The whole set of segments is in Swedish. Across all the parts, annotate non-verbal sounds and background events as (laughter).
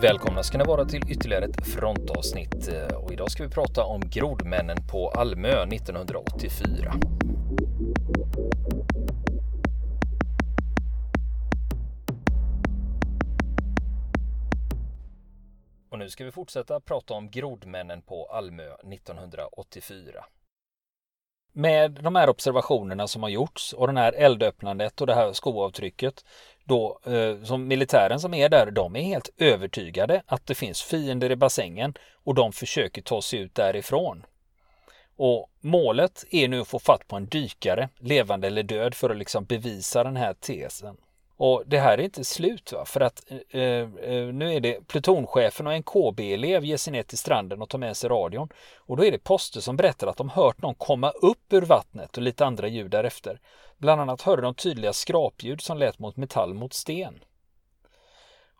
Välkomna ska ni vara till ytterligare ett frontavsnitt eh, och idag ska vi prata om grodmännen på Almö 1984. Och nu ska vi fortsätta prata om grodmännen på Almö 1984. Med de här observationerna som har gjorts och det här eldöppnandet och det här skoavtrycket då eh, som militären som är där, de är helt övertygade att det finns fiender i bassängen och de försöker ta sig ut därifrån. Och målet är nu att få fatt på en dykare, levande eller död, för att liksom bevisa den här tesen. Och det här är inte slut va? för att eh, eh, nu är det plutonchefen och en KB-elev ger sig ner till stranden och tar med sig radion. Och då är det poster som berättar att de hört någon komma upp ur vattnet och lite andra ljud därefter. Bland annat hörde de tydliga skrapljud som lät mot metall mot sten.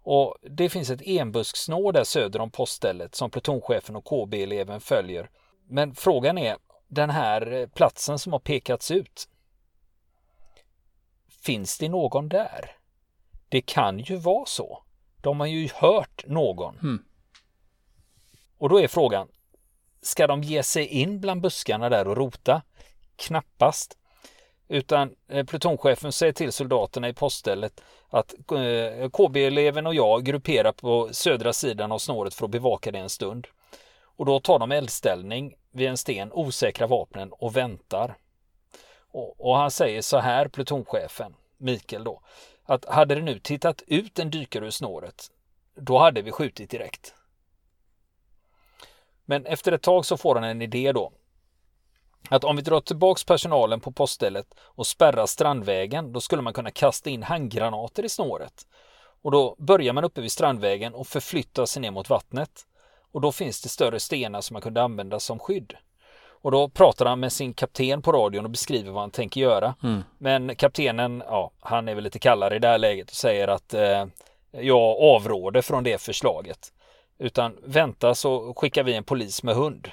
Och det finns ett enbusksnår där söder om poststället som plutonchefen och KB-eleven följer. Men frågan är, den här platsen som har pekats ut, Finns det någon där? Det kan ju vara så. De har ju hört någon. Mm. Och då är frågan, ska de ge sig in bland buskarna där och rota? Knappast. Utan eh, plutonchefen säger till soldaterna i poststället att eh, KB-eleven och jag grupperar på södra sidan av snåret för att bevaka det en stund. Och då tar de eldställning vid en sten, osäkra vapnen och väntar. Och, och han säger så här, plutonchefen, Mikael då, att hade det nu tittat ut en dykare ur snåret, då hade vi skjutit direkt. Men efter ett tag så får han en idé då. Att om vi drar tillbaks personalen på poststället och spärrar Strandvägen, då skulle man kunna kasta in handgranater i snåret. Och då börjar man uppe vid Strandvägen och förflyttar sig ner mot vattnet. Och då finns det större stenar som man kunde använda som skydd. Och då pratar han med sin kapten på radion och beskriver vad han tänker göra. Mm. Men kaptenen, ja, han är väl lite kallare i det här läget och säger att eh, jag avråder från det förslaget. Utan vänta så skickar vi en polis med hund.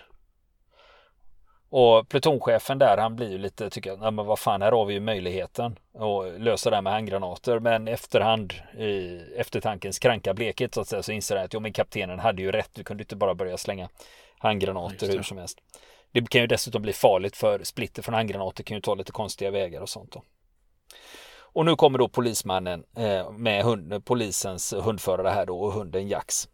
Och plutonchefen där han blir ju lite, tycker jag, men vad fan här har vi ju möjligheten att lösa det här med handgranater. Men efterhand i eftertankens kranka blekhet så att säga så inser han att jo men kaptenen hade ju rätt. Vi kunde inte bara börja slänga handgranater hur som helst. Det kan ju dessutom bli farligt för splitter från handgranater kan ju ta lite konstiga vägar och sånt. Då. Och nu kommer då polismannen eh, med hund, polisens hundförare här då och hunden Jax.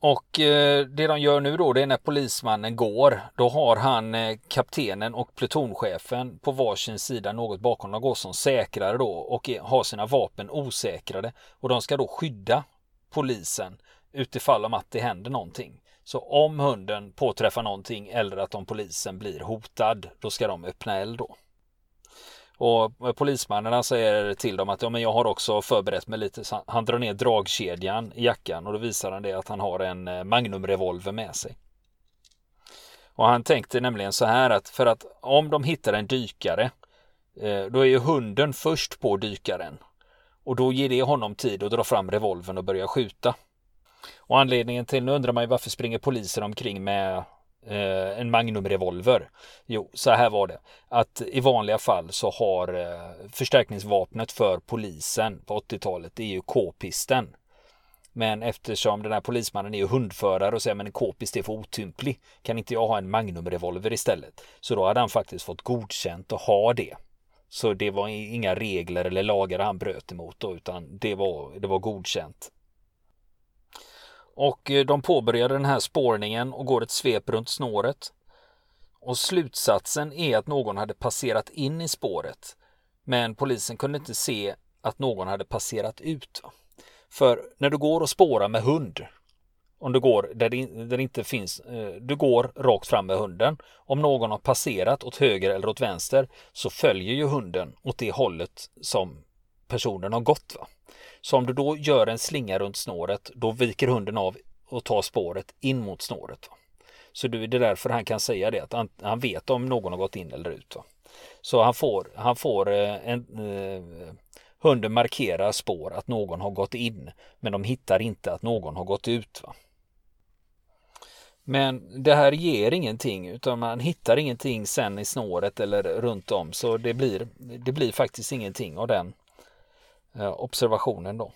Och eh, det de gör nu då det är när polismannen går. Då har han eh, kaptenen och plutonchefen på varsin sida något bakom. De går som säkrare då och har sina vapen osäkrade. Och de ska då skydda polisen utifall om att det händer någonting. Så om hunden påträffar någonting eller att om polisen blir hotad, då ska de öppna eld då. Och eh, polismannen säger till dem att ja, men jag har också förberett mig lite. Så han drar ner dragkedjan i jackan och då visar han det att han har en eh, magnumrevolver med sig. Och han tänkte nämligen så här att för att om de hittar en dykare eh, då är ju hunden först på dykaren. Och då ger det honom tid att dra fram revolvern och börja skjuta. Och anledningen till, nu undrar man ju varför springer poliser omkring med eh, en Magnum-revolver? Jo, så här var det. Att i vanliga fall så har eh, förstärkningsvapnet för polisen på 80-talet, det är ju k-pisten. Men eftersom den här polismannen är ju hundförare och säger men en k-pist är för otymplig. Kan inte jag ha en Magnum-revolver istället? Så då hade han faktiskt fått godkänt att ha det. Så det var inga regler eller lagar han bröt emot då, utan det var, det var godkänt. Och eh, de påbörjar den här spårningen och går ett svep runt snåret. Och slutsatsen är att någon hade passerat in i spåret. Men polisen kunde inte se att någon hade passerat ut. För när du går och spårar med hund, om du går där det, där det inte finns, eh, du går rakt fram med hunden. Om någon har passerat åt höger eller åt vänster så följer ju hunden åt det hållet som personen har gått. Va? Så om du då gör en slinga runt snåret, då viker hunden av och tar spåret in mot snåret. Va? Så det är därför han kan säga det, att han, han vet om någon har gått in eller ut. Va? Så han får, han får eh, en, eh, hunden markerar spår att någon har gått in, men de hittar inte att någon har gått ut. Va? Men det här ger ingenting utan man hittar ingenting sen i snåret eller runt om så det blir, det blir faktiskt ingenting av den Eh, Eh, observationen då.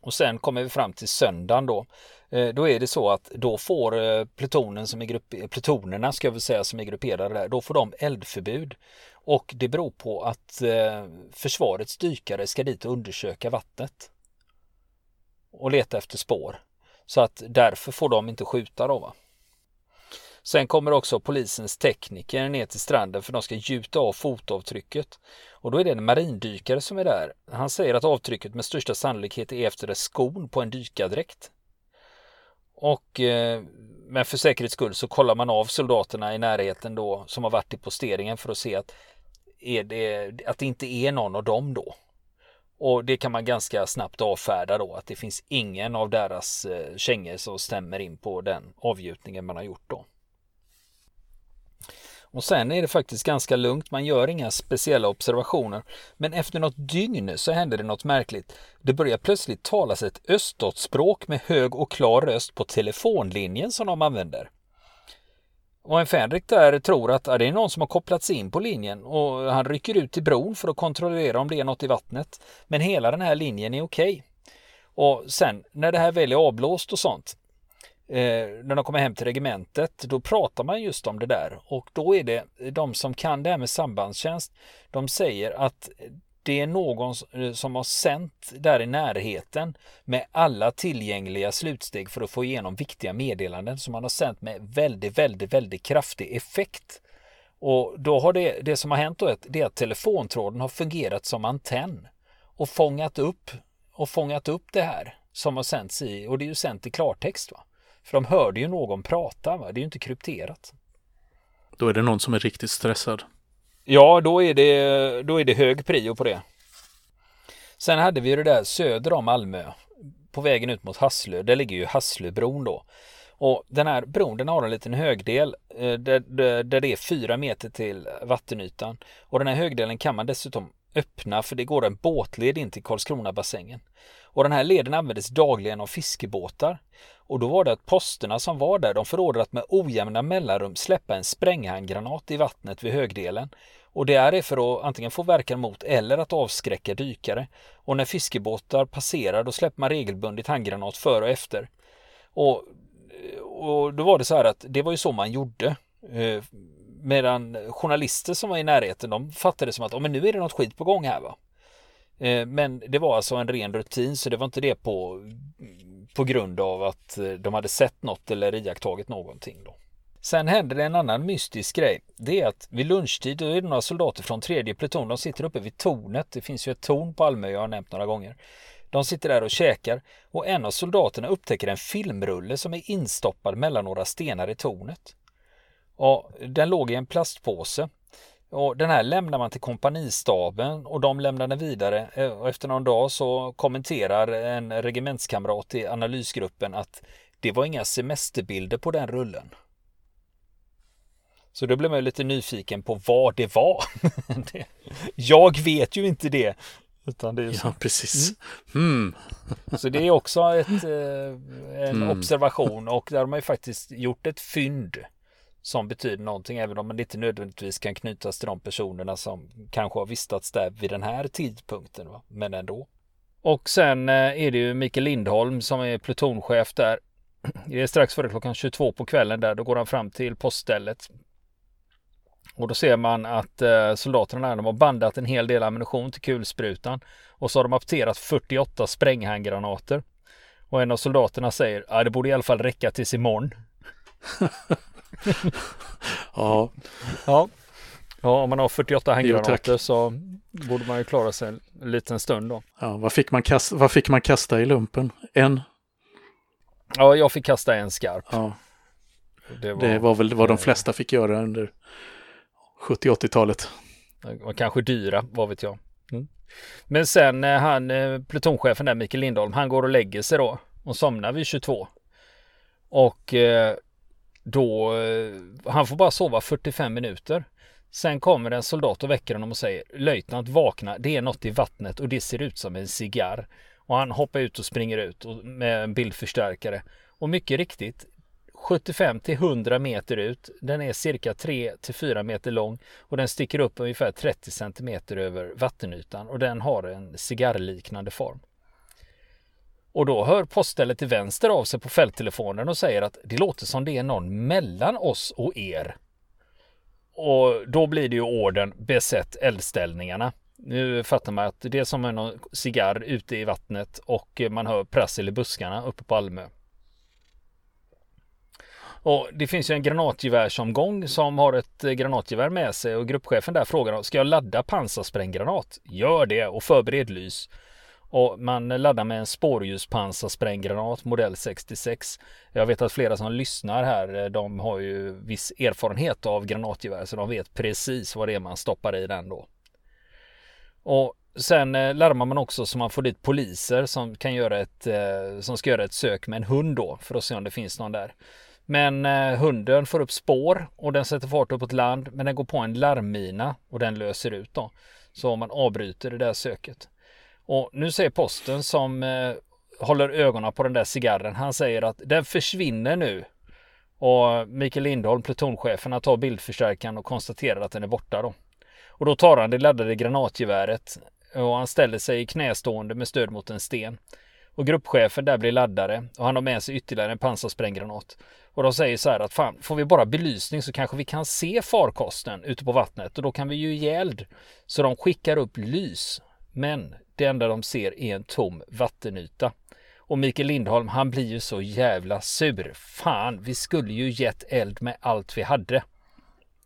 Och sen kommer vi fram till söndagen då. Eh, då är det så att då får eh, plutonen som är grupp, plutonerna ska jag väl säga som är grupperade där, då får de eldförbud. Och det beror på att försvarets dykare ska dit och undersöka vattnet. Och leta efter spår. Så att därför får de inte skjuta då va. Sen kommer också polisens tekniker ner till stranden för de ska gjuta av fotavtrycket. Och då är det en marindykare som är där. Han säger att avtrycket med största sannolikhet är efter skon på en dykardräkt. Och eh, men för säkerhets skull så kollar man av soldaterna i närheten då som har varit i posteringen för att se att, är det, att det inte är någon av dem då. Och det kan man ganska snabbt avfärda då att det finns ingen av deras eh, kängor som stämmer in på den avgjutningen man har gjort då. Och sen är det faktiskt ganska lugnt, man gör inga speciella observationer. Men efter något dygn så händer det något märkligt. Det börjar plötsligt talas ett öststatsspråk med hög och klar röst på telefonlinjen som de använder. Och en Fänrik där tror att ja, det är någon som har kopplats in på linjen och han rycker ut till bron för att kontrollera om det är något i vattnet. Men hela den här linjen är okej. Okay. Och sen när det här väl är avblåst och sånt eh, när de kommer hem till regementet, då pratar man just om det där och då är det de som kan det här med sambandstjänst. De säger att det är någon eh, som har sänt där i närheten med alla tillgängliga slutsteg för att få igenom viktiga meddelanden som man har sänt med väldigt, väldigt, väldigt kraftig effekt. Och då har det, det som har hänt då är att, det är att telefontråden har fungerat som antenn och fångat upp och fångat upp det här som har sänts i och det är ju sänt i klartext. Va? För de hörde ju någon prata, va? det är ju inte krypterat. Då är det någon som är riktigt stressad. Ja, då är det, då är det hög prio på det. Sen hade vi det där söder om Malmö, på vägen ut mot Hasslö. Där ligger ju Hasslöbron då. Och den här bron den har en liten högdel eh, där, där, där det är fyra meter till vattenytan. Och den här högdelen kan man dessutom öppna för det går en båtled in till Karlskronabassängen. Och den här leden användes dagligen av fiskebåtar. Och då var det att posterna som var där, de förordade att med ojämna mellanrum släppa en spränghandgranat i vattnet vid högdelen. Och det är för att antingen få verkan mot eller att avskräcka dykare. Och när fiskebåtar passerar då släpper man regelbundet handgranat före och efter. Och, och då var det så här att det var ju så man gjorde. Eh, Medan journalister som var i närheten de fattade som att oh, men nu är det något skit på gång här va. Eh, men det var alltså en ren rutin så det var inte det på, på grund av att eh, de hade sett något eller iakttagit någonting. Då. Sen händer det en annan mystisk grej. Det är att vid lunchtid då är det några soldater från tredje pluton. De sitter uppe vid tornet. Det finns ju ett torn på Almö jag har nämnt några gånger. De sitter där och käkar och en av soldaterna upptäcker en filmrulle som är instoppad mellan några stenar i tornet. Och den låg i en plastpåse och den här lämnar man till kompanistaben och de lämnar den vidare. Eh, och efter någon dag så kommenterar en regementskamrat i analysgruppen att det var inga semesterbilder på den rullen. Så då blev man lite nyfiken på vad det var. (laughs) Jag vet ju inte det. Utan det är så. Ja, precis. Mm. Så det är också ett, eh, en (laughs) mm. observation och där har man ju faktiskt gjort ett fynd som betyder någonting även om man inte nödvändigtvis kan knytas till de personerna som kanske har vistats där vid den här tidpunkten. Va? Men ändå. Och sen eh, är det ju Mikael Lindholm som är plutonchef där. Det är strax före klockan 22 på kvällen där. Då går han fram till poststället. Och då ser man att eh, soldaterna de har bandat en hel del ammunition till kulsprutan. Och så har de apterat 48 spränghandgranater. Och en av soldaterna säger, att det borde i alla fall räcka tills imorgon. (laughs) (laughs) ja. ja. Ja, om man har 48 handgranater så borde man ju klara sig en liten stund då. Ja, vad fick man kasta, vad fick man kasta i lumpen? En? Ja, jag fick kasta en skarp. Ja. Det var, det var väl vad de flesta fick göra under 70-80-talet. Kanske dyra, vad vet jag. Mm. Men sen eh, han, eh, plutonchefen där, Mikael Lindholm, han går och lägger sig då och somnar vid 22. Och eh, då, eh, han får bara sova 45 minuter. Sen kommer en soldat och väcker honom och säger Löjtnant vakna, det är något i vattnet och det ser ut som en cigarr. Och han hoppar ut och springer ut med en bildförstärkare. Och mycket riktigt, 75 till 100 meter ut. Den är cirka 3 till 4 meter lång och den sticker upp ungefär 30 centimeter över vattenytan och den har en cigarrliknande form. Och då hör poststället till vänster av sig på fälttelefonen och säger att det låter som det är någon mellan oss och er. Och då blir det ju orden besätt eldställningarna. Nu fattar man att det är som en cigarr ute i vattnet och man hör prassel i buskarna uppe på Almö. Och det finns ju en granatgevärsomgång som har ett granatgevär med sig och gruppchefen där frågar ska jag ladda pansarspränggranat? Gör det och förbered lys. Och man laddar med en spårljuspansarspränggranat modell 66. Jag vet att flera som lyssnar här, eh, de har ju viss erfarenhet av granatgevär så de vet precis vad det är man stoppar i den då. Och sen eh, larmar man också så man får dit poliser som kan göra ett, eh, som ska göra ett sök med en hund då för att se om det finns någon där. Men hunden får upp spår och den sätter fart uppåt land men den går på en larmmina och den löser ut då. Så man avbryter det där söket. Och nu säger posten som eh, håller ögonen på den där cigarren. Han säger att den försvinner nu. Och Mikael Lindholm, plutonchefen, tar bildförstärkaren och konstaterar att den är borta då. Och då tar han det laddade granatgeväret och han ställer sig i knästående med stöd mot en sten. Och gruppchefen där blir laddare och han har med sig ytterligare en pansarspränggranat. Och de säger så här att fan, får vi bara belysning så kanske vi kan se farkosten ute på vattnet och då kan vi ju ge eld. Så de skickar upp lys. Men det enda de ser är en tom vattenyta. Och Mikael Lindholm, han blir ju så jävla sur. Fan, vi skulle ju gett eld med allt vi hade.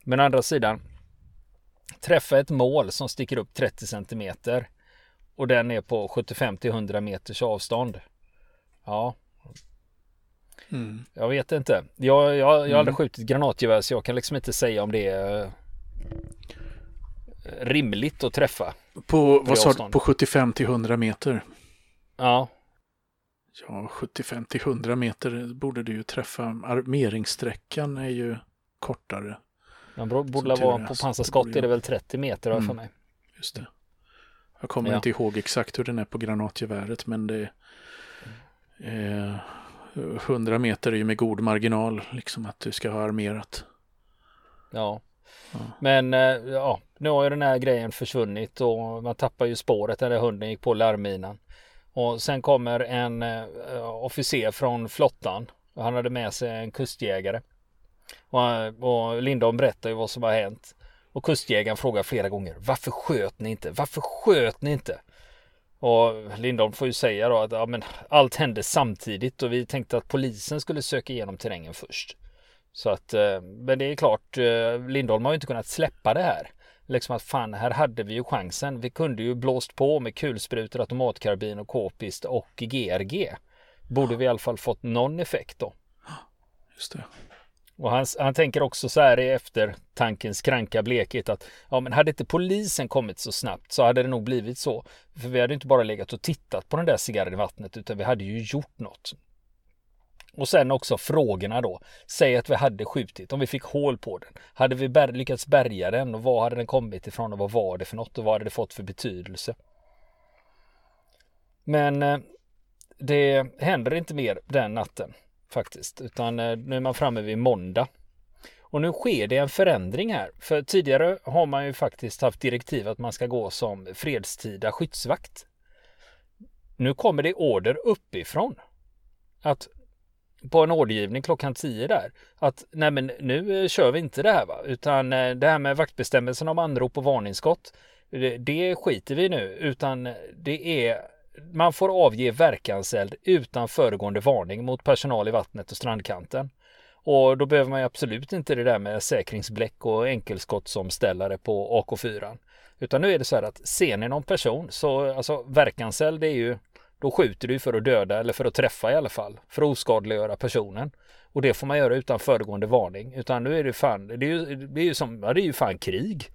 Men å andra sidan, träffa ett mål som sticker upp 30 centimeter och den är på 75 till 100 meters avstånd. Ja. Mm. Jag vet inte. Jag, jag, jag har aldrig mm. skjutit granatgevär så jag kan liksom inte säga om det är rimligt att träffa. På, vad sa du, på 75 till 100 meter? Ja. Ja, 75 till 100 meter borde du ju träffa. Armeringssträckan är ju kortare. Den borde vara på pansarskott är det väl 30 meter mm. för mig. Just det. Jag kommer ja. inte ihåg exakt hur den är på granatgeväret men det är 100 meter är ju med god marginal liksom att du ska ha armerat. Ja. ja. Men eh, ja, nu har ju den här grejen försvunnit och man tappar ju spåret när hunden gick på larmminan. Och sen kommer en eh, officer från flottan. Han hade med sig en kustjägare. Och, och Lindholm berättar ju vad som har hänt. Och kustjägaren frågar flera gånger Varför sköt ni inte? Varför sköt ni inte? Och Lindholm får ju säga då att ja, men allt hände samtidigt och vi tänkte att polisen skulle söka igenom terrängen först. Så att, eh, men det är klart, eh, Lindholm har ju inte kunnat släppa det här. Liksom att fan, här hade vi ju chansen. Vi kunde ju blåst på med kulsprutor, automatkarbin och k-pist och GRG. Borde vi i alla fall fått någon effekt då. Just det. Och han, han tänker också så här i eftertankens kranka blekhet att ja, men hade inte polisen kommit så snabbt så hade det nog blivit så. För vi hade inte bara legat och tittat på den där cigarren i vattnet utan vi hade ju gjort något. Och sen också frågorna då. Säg att vi hade skjutit, om vi fick hål på den. Hade vi bär lyckats bärga den och var hade den kommit ifrån och vad var det för något och vad hade det fått för betydelse? Men eh, det händer inte mer den natten faktiskt, utan eh, nu är man framme vid måndag. Och nu sker det en förändring här, för tidigare har man ju faktiskt haft direktiv att man ska gå som fredstida skyddsvakt. Nu kommer det order uppifrån att på en ordergivning klockan 10 där att nej men nu eh, kör vi inte det här va utan eh, det här med vaktbestämmelsen om anrop och varningsskott det, det skiter vi nu utan eh, det är man får avge verkanseld utan föregående varning mot personal i vattnet och strandkanten. Och då behöver man ju absolut inte det där med säkringsbläck och enkelskottsomställare på AK4. Utan nu är det så här att ser ni någon person så alltså verkanseld är ju då skjuter du för att döda eller för att träffa i alla fall. För att oskadliggöra personen. Och det får man göra utan föregående varning. Utan nu är det fan, det är ju, det är ju som, ja det är ju fan krig.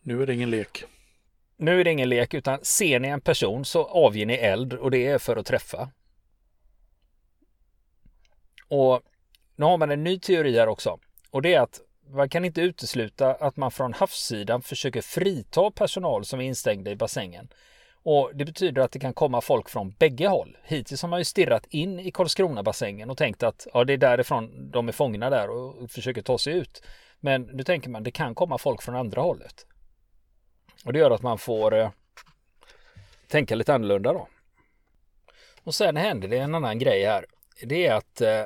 Nu är det ingen lek. Nu är det ingen lek utan ser ni en person så avger ni eld och det är för att träffa. Och nu har man en ny teori här också. Och det är att man kan inte utesluta att man från havssidan försöker frita personal som är instängda i bassängen. Och det betyder att det kan komma folk från bägge håll. Hittills har man ju stirrat in i Karlskrona-bassängen och tänkt att ja, det är därifrån de är fångna där och försöker ta sig ut. Men nu tänker man det kan komma folk från andra hållet. Och det gör att man får eh, tänka lite annorlunda då. Och sen händer det en annan grej här. Det är att eh,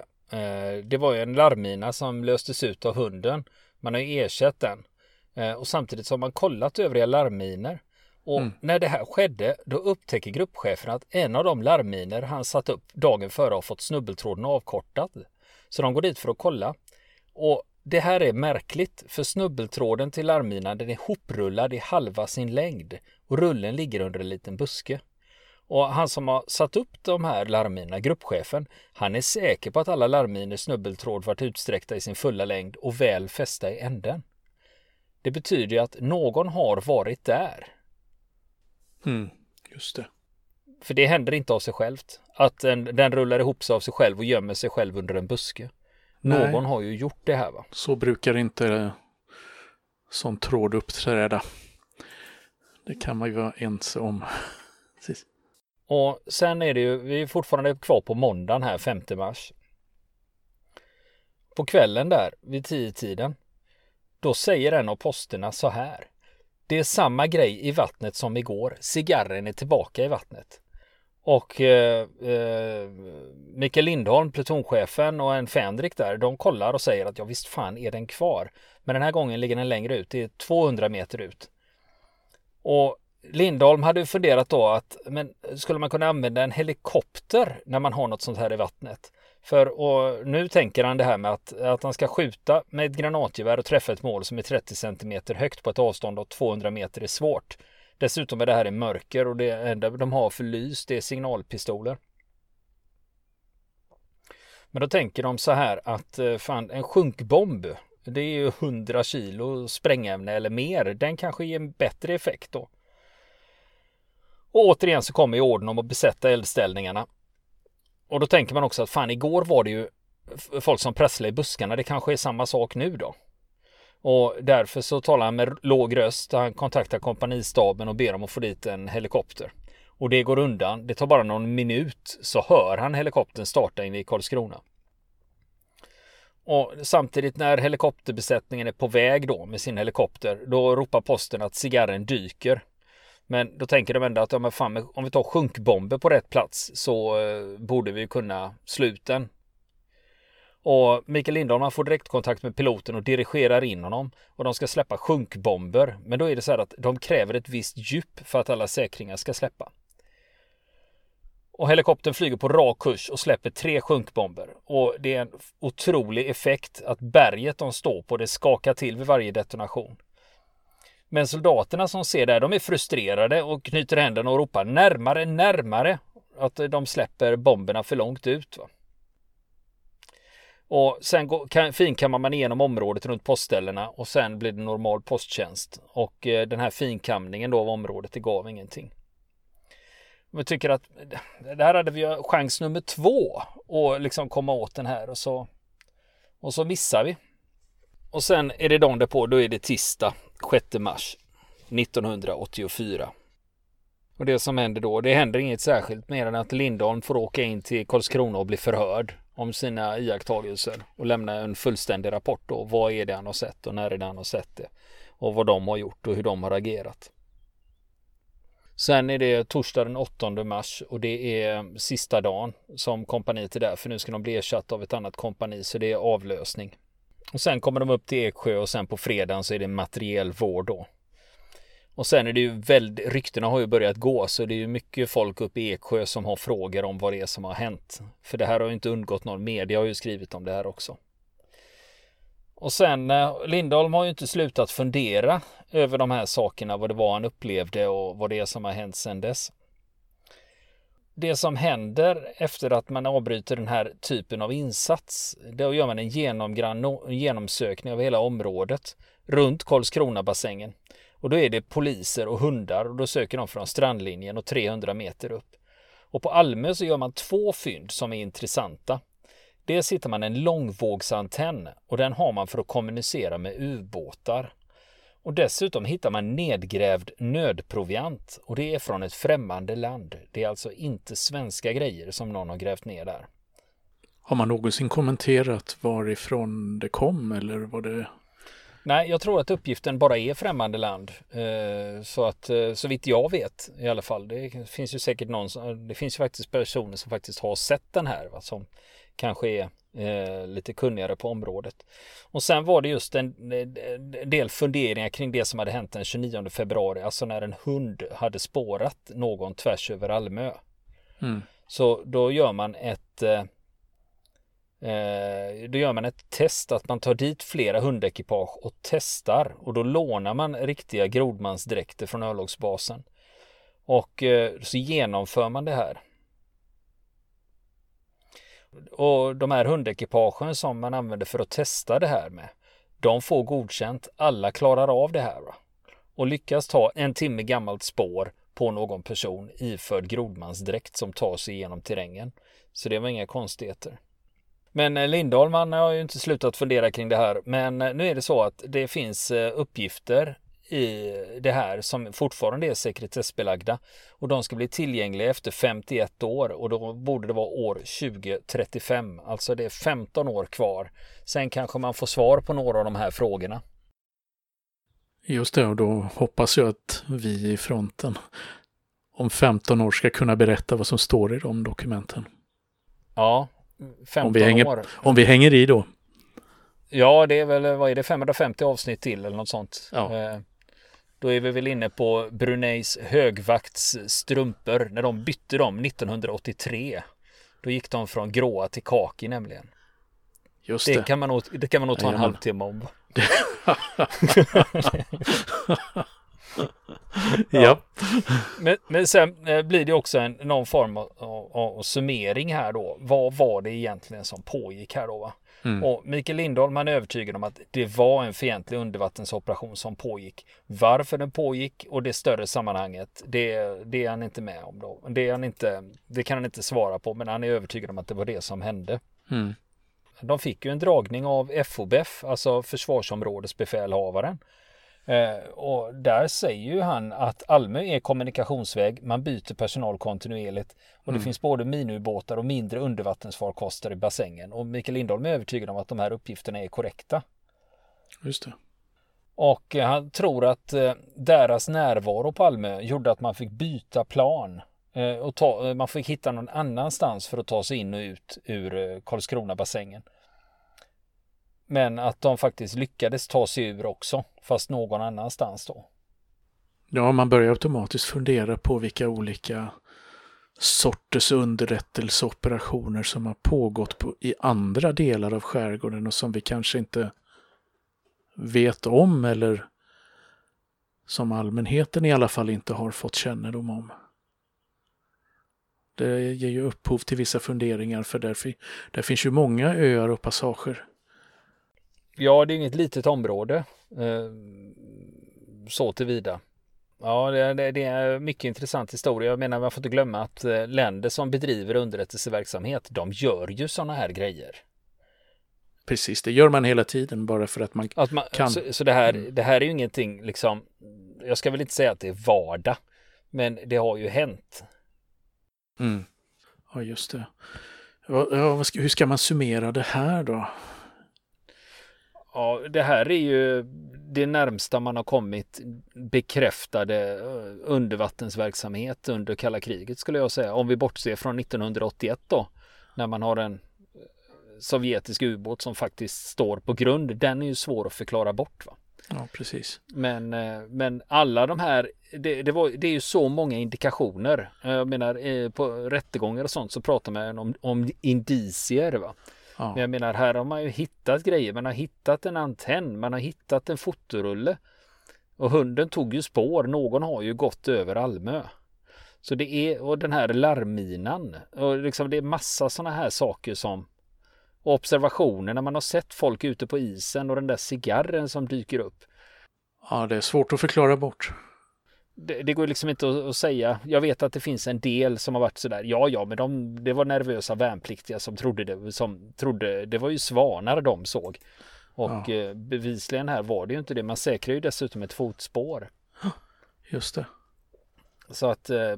det var ju en larmmina som löstes ut av hunden. Man har ju ersatt den. Eh, och samtidigt så har man kollat övriga larmminer. Och mm. när det här skedde då upptäcker gruppchefen att en av de larmminer han satt upp dagen före har fått snubbeltråden avkortad. Så de går dit för att kolla. Och det här är märkligt för snubbeltråden till larmminan den är hoprullad i halva sin längd och rullen ligger under en liten buske. Och han som har satt upp de här larmminorna, gruppchefen, han är säker på att alla larmminor snubbeltråd varit utsträckta i sin fulla längd och väl fästa i änden. Det betyder ju att någon har varit där. Mm, just det. För det händer inte av sig självt. Att den, den rullar ihop sig av sig själv och gömmer sig själv under en buske. Nej. Någon har ju gjort det här va? Så brukar inte sån tråd uppträda. Det kan man ju vara ense om. Och sen är det ju, vi är fortfarande kvar på måndagen här 5 mars. På kvällen där vid 10-tiden. Då säger en av posterna så här. Det är samma grej i vattnet som igår. Cigarren är tillbaka i vattnet. Och eh, eh, Mikael Lindholm, plutonchefen och en Fänrik där, de kollar och säger att ja visst fan är den kvar. Men den här gången ligger den längre ut, det är 200 meter ut. Och Lindholm hade funderat då att men skulle man kunna använda en helikopter när man har något sånt här i vattnet? För och nu tänker han det här med att, att han ska skjuta med ett granatgevär och träffa ett mål som är 30 centimeter högt på ett avstånd av 200 meter är svårt. Dessutom är det här i mörker och det enda de har för lys det är signalpistoler. Men då tänker de så här att eh, fan en sjunkbomb det är ju 100 kilo sprängämne eller mer. Den kanske ger en bättre effekt då. Och återigen så kommer ju orden om att besätta eldställningarna. Och då tänker man också att fan igår var det ju folk som prasslade i buskarna. Det kanske är samma sak nu då. Och därför så talar han med låg röst. Han kontaktar kompanistaben och ber dem att få dit en helikopter. Och det går undan. Det tar bara någon minut så hör han helikoptern starta in i Karlskrona. Och samtidigt när helikopterbesättningen är på väg då med sin helikopter, då ropar posten att cigarren dyker. Men då tänker de ändå att ja, men fan, om vi tar sjunkbomber på rätt plats så eh, borde vi kunna sluten. den. Och Mikael Lindholm får direktkontakt med piloten och dirigerar in honom. Och de ska släppa sjunkbomber. Men då är det så här att de kräver ett visst djup för att alla säkringar ska släppa. Och helikoptern flyger på rak kurs och släpper tre sjunkbomber. Och det är en otrolig effekt att berget de står på det skakar till vid varje detonation. Men soldaterna som ser det de är frustrerade och knyter händerna och ropar närmare, närmare. Att eh, de släpper bomberna för långt ut. Va? Och sen kan, finkammar man igenom området runt postställena och sen blir det normal posttjänst. Och eh, den här finkamningen då av området, det gav ingenting. Vi tycker att eh, där hade vi chans nummer två att liksom komma åt den här och så och så missar vi. Och sen är det dagen därpå, då är det tisdag 6 mars 1984. Och det som händer då, det händer inget särskilt mer än att Lindholm får åka in till Karlskrona och bli förhörd om sina iakttagelser och lämna en fullständig rapport då. Vad är det han har sett och när är det han har sett det? Och vad de har gjort och hur de har agerat. Sen är det torsdag den 8 mars och det är sista dagen som kompaniet är där för nu ska de bli ersatta av ett annat kompani så det är avlösning. Och sen kommer de upp till Eksjö och sen på fredagen så är det materiell vård då. Och sen är det ju väldigt, ryktena har ju börjat gå så det är ju mycket folk uppe i Eksjö som har frågor om vad det är som har hänt. För det här har ju inte undgått någon, media har ju skrivit om det här också. Och sen eh, Lindholm har ju inte slutat fundera över de här sakerna, vad det var han upplevde och vad det är som har hänt sedan dess. Det som händer efter att man avbryter den här typen av insats, då gör man en genomsökning av hela området runt Karlskronabasängen. Och då är det poliser och hundar och då söker de från strandlinjen och 300 meter upp. Och på Almö så gör man två fynd som är intressanta. Dels hittar man en långvågsantenn och den har man för att kommunicera med ubåtar. Och dessutom hittar man nedgrävd nödproviant och det är från ett främmande land. Det är alltså inte svenska grejer som någon har grävt ner där. Har man någonsin kommenterat varifrån det kom eller var det Nej, jag tror att uppgiften bara är främmande land. Eh, så att eh, så vitt jag vet i alla fall. Det finns ju säkert någon som, det finns ju faktiskt personer som faktiskt har sett den här. Va, som kanske är eh, lite kunnigare på området. Och sen var det just en, en del funderingar kring det som hade hänt den 29 februari. Alltså när en hund hade spårat någon tvärs över Almö. Mm. Så då gör man ett eh, Eh, då gör man ett test att man tar dit flera hundekipage och testar och då lånar man riktiga grodmansdräkter från örlogsbasen. Och eh, så genomför man det här. Och de här hundekipagen som man använder för att testa det här med, de får godkänt. Alla klarar av det här. Va? Och lyckas ta en timme gammalt spår på någon person iförd grodmansdräkt som tar sig igenom terrängen. Så det var inga konstigheter. Men eh, Lindholm han har ju inte slutat fundera kring det här. Men eh, nu är det så att det finns eh, uppgifter i det här som fortfarande är sekretessbelagda och de ska bli tillgängliga efter 51 år och då borde det vara år 2035. Alltså det är 15 år kvar. Sen kanske man får svar på några av de här frågorna. Just det, och då hoppas jag att vi i fronten om 15 år ska kunna berätta vad som står i de dokumenten. Ja, 15 om vi hänger, år. Om vi hänger i då. Ja, det är väl, vad är det, 550 avsnitt till eller något sånt. Ja. Eh, då är vi väl inne på Bruneis högvakts strumpor när de bytte dem 1983. Då gick de från gråa till kaki nämligen. Just det. Det kan man nog, det kan man nog ta en halvtimme om. (laughs) ja. Men, men sen eh, blir det också en, någon form av, av, av summering här då. Vad var det egentligen som pågick här då? Va? Mm. Och Mikael Lindholm han är övertygad om att det var en fientlig undervattensoperation som pågick. Varför den pågick och det större sammanhanget, det, det är han inte med om då. Det, är han inte, det kan han inte svara på, men han är övertygad om att det var det som hände. Mm. De fick ju en dragning av FOBEF, alltså försvarsområdesbefälhavaren. Eh, och där säger ju han att Almö är kommunikationsväg, man byter personal kontinuerligt och det Mm. finns både miniubåtar och mindre undervattensfarkoster i bassängen. Och Mikael Lindholm är övertygad om att de här uppgifterna är korrekta. Just det. Och eh, han tror att eh, deras närvaro på Almö gjorde att man fick byta plan. Och ta, man fick hitta någon annanstans för att ta sig in och ut ur eh, Karlskrona-bassängen. Men att de faktiskt lyckades ta sig ur också, fast någon annanstans då. Ja, man börjar automatiskt fundera på vilka olika sorters underrättelseoperationer som har pågått på, i andra delar av skärgården och som vi kanske inte vet om eller som allmänheten i alla fall inte har fått kännedom om. Det ger ju upphov till vissa funderingar för där, där finns ju många öar och passager. Ja, det är inget litet område. Eh, så tillvida. Ja, det, det, är mycket intressant historia. Jag menar, man får inte glömma att eh, länder som bedriver underrättelseverksamhet, de gör ju sådana här grejer. Precis, det gör man hela tiden bara för att man Att man, Kan. Så, så det, här, Mm. det här är ju ingenting liksom, jag ska väl inte säga att det är vardag, men det har ju hänt. Mm. Ja, just det. Ja, hur ska man summera det här då? Ja, det här är ju det närmsta man har kommit bekräftade eh, undervattensverksamhet under kalla kriget skulle jag säga. Om vi bortser från 1981 då, när man har en eh, sovjetisk ubåt som faktiskt står på grund. Den är ju svår att förklara bort. Va? Ja, precis. Men, eh, men alla de här, det, det, var, det är ju så många indikationer. Jag menar på rättegångar och sånt så pratar man om, om indicier. Va? Men Ja, jag menar här har man ju hittat grejer. Man har hittat en antenn, man har hittat en fotorulle. Och hunden tog ju spår. Någon har ju gått över Almö. Så det är, och den här larmminan. Och liksom det är massa sådana här saker som observationer när man har sett folk ute på isen och den där cigarren som dyker upp. ja, det är svårt att förklara bort. Det, det går liksom inte att, att säga. Jag vet att det finns en del som har varit sådär. Ja, ja, men de, det var nervösa värnpliktiga som trodde det. Som trodde, det var ju svanar de såg. Och Ja. eh, bevisligen här var det ju inte det. Man säkrar ju dessutom ett fotspår. Just det. Så att eh,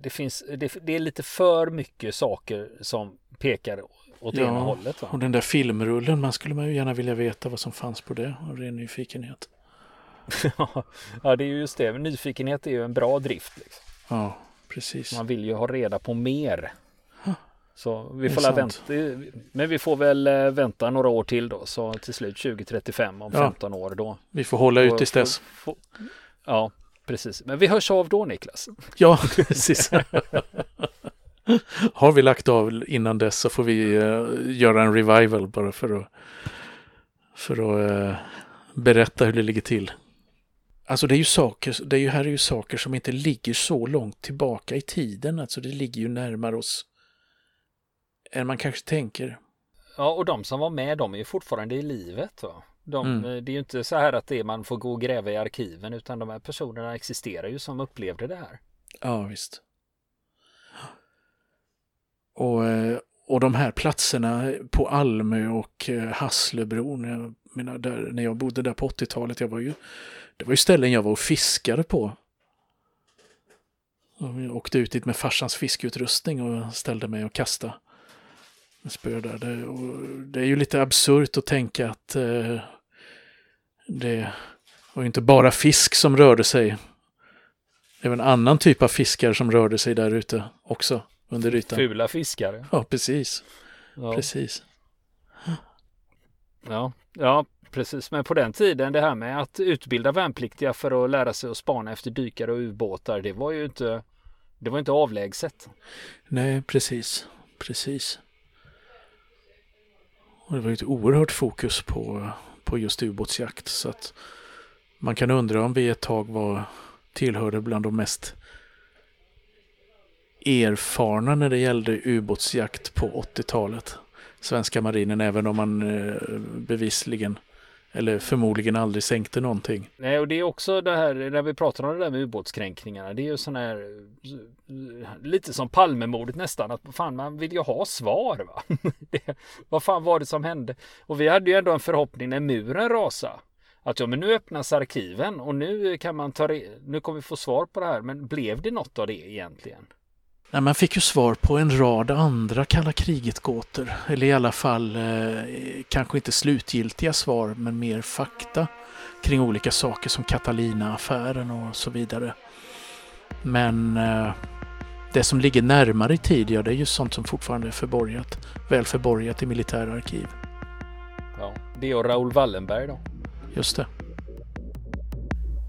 det finns, det, det är lite för mycket saker som pekar åt Ja, ena hållet. Va? Och den där filmrullen, man skulle man ju gärna vilja veta vad som fanns på det av ren nyfikenhet. (laughs) ja, det är ju just det. Nyfikenhet är ju en bra drift. Liksom. Ja, precis. Man vill ju ha reda på mer. Så vi får vänta. Men vi får väl eh, vänta några år till då. Så till slut 2035 om Ja. 15 år då. Vi får hålla ut tills dess. får- Ja, precis. Men vi hörs av då Niklas. (laughs) Ja, precis. (laughs) Har vi lagt av innan dess så får vi eh, göra en revival bara för att, för att eh, berätta hur det ligger till. Alltså det är ju saker, det är ju, här är ju saker som inte ligger så långt tillbaka i tiden. Alltså det ligger ju närmare oss än man kanske tänker. Ja, och de som var med, de är ju fortfarande i livet. Va? De, Mm. eh, Det är ju inte så här att det är man får gå och gräva i arkiven, utan de här personerna existerar ju som upplevde det här. Ja, visst. Och, eh, och de här platserna på Almö och eh, Hasslebron, jag menar, där, när jag bodde där på 80-talet, jag var ju, det var ju ställen jag var och fiskade på. Och jag åkte ut dit med farsans fiskeutrustning och ställde mig och kastade spö där. Det, det är ju lite absurt att tänka att eh, det var inte bara fisk som rörde sig det var en annan typ av fiskar som rörde sig där ute också under ytan. Fula fiskare. Ja, precis. Ja. precis. Ja, ja, precis. Men på den tiden det här med att utbilda värnpliktiga för att lära sig att spana efter dykare och ubåtar, det var ju inte, det var inte avlägset. Nej, precis. Precis. Och det var ju ett oerhört fokus på, på just ubåtsjakt. Så att man kan undra om vi ett tag var tillhörde bland de mest erfarna när det gällde ubåtsjakt på 80-talet. Svenska marinen, även om man eh, bevisligen eller förmodligen aldrig sänkte någonting. Nej, och det är också det här när vi pratar om det där med ubåtskränkningarna. Det är ju sån här eh, lite som Palmemordet nästan. Att fan, man vill ju ha svar. Va? (laughs) Det, vad fan var det som hände? Och vi hade ju ändå en förhoppning när muren rasade. Att ja, men nu öppnas arkiven och nu kan man ta re- nu kommer vi få svar på det här. Men blev det något av det egentligen? Nej, man fick ju svar på en rad andra kalla kriget-gåtor. Eller i alla fall eh, kanske inte slutgiltiga svar, men mer fakta kring olika saker som Catalina-affären och så vidare. Men eh, det som ligger närmare i tid, ja, det är ju sånt som fortfarande är förborgat. Väl förborgat i militära arkiv. Ja, det och Raoul Wallenberg då. Just det.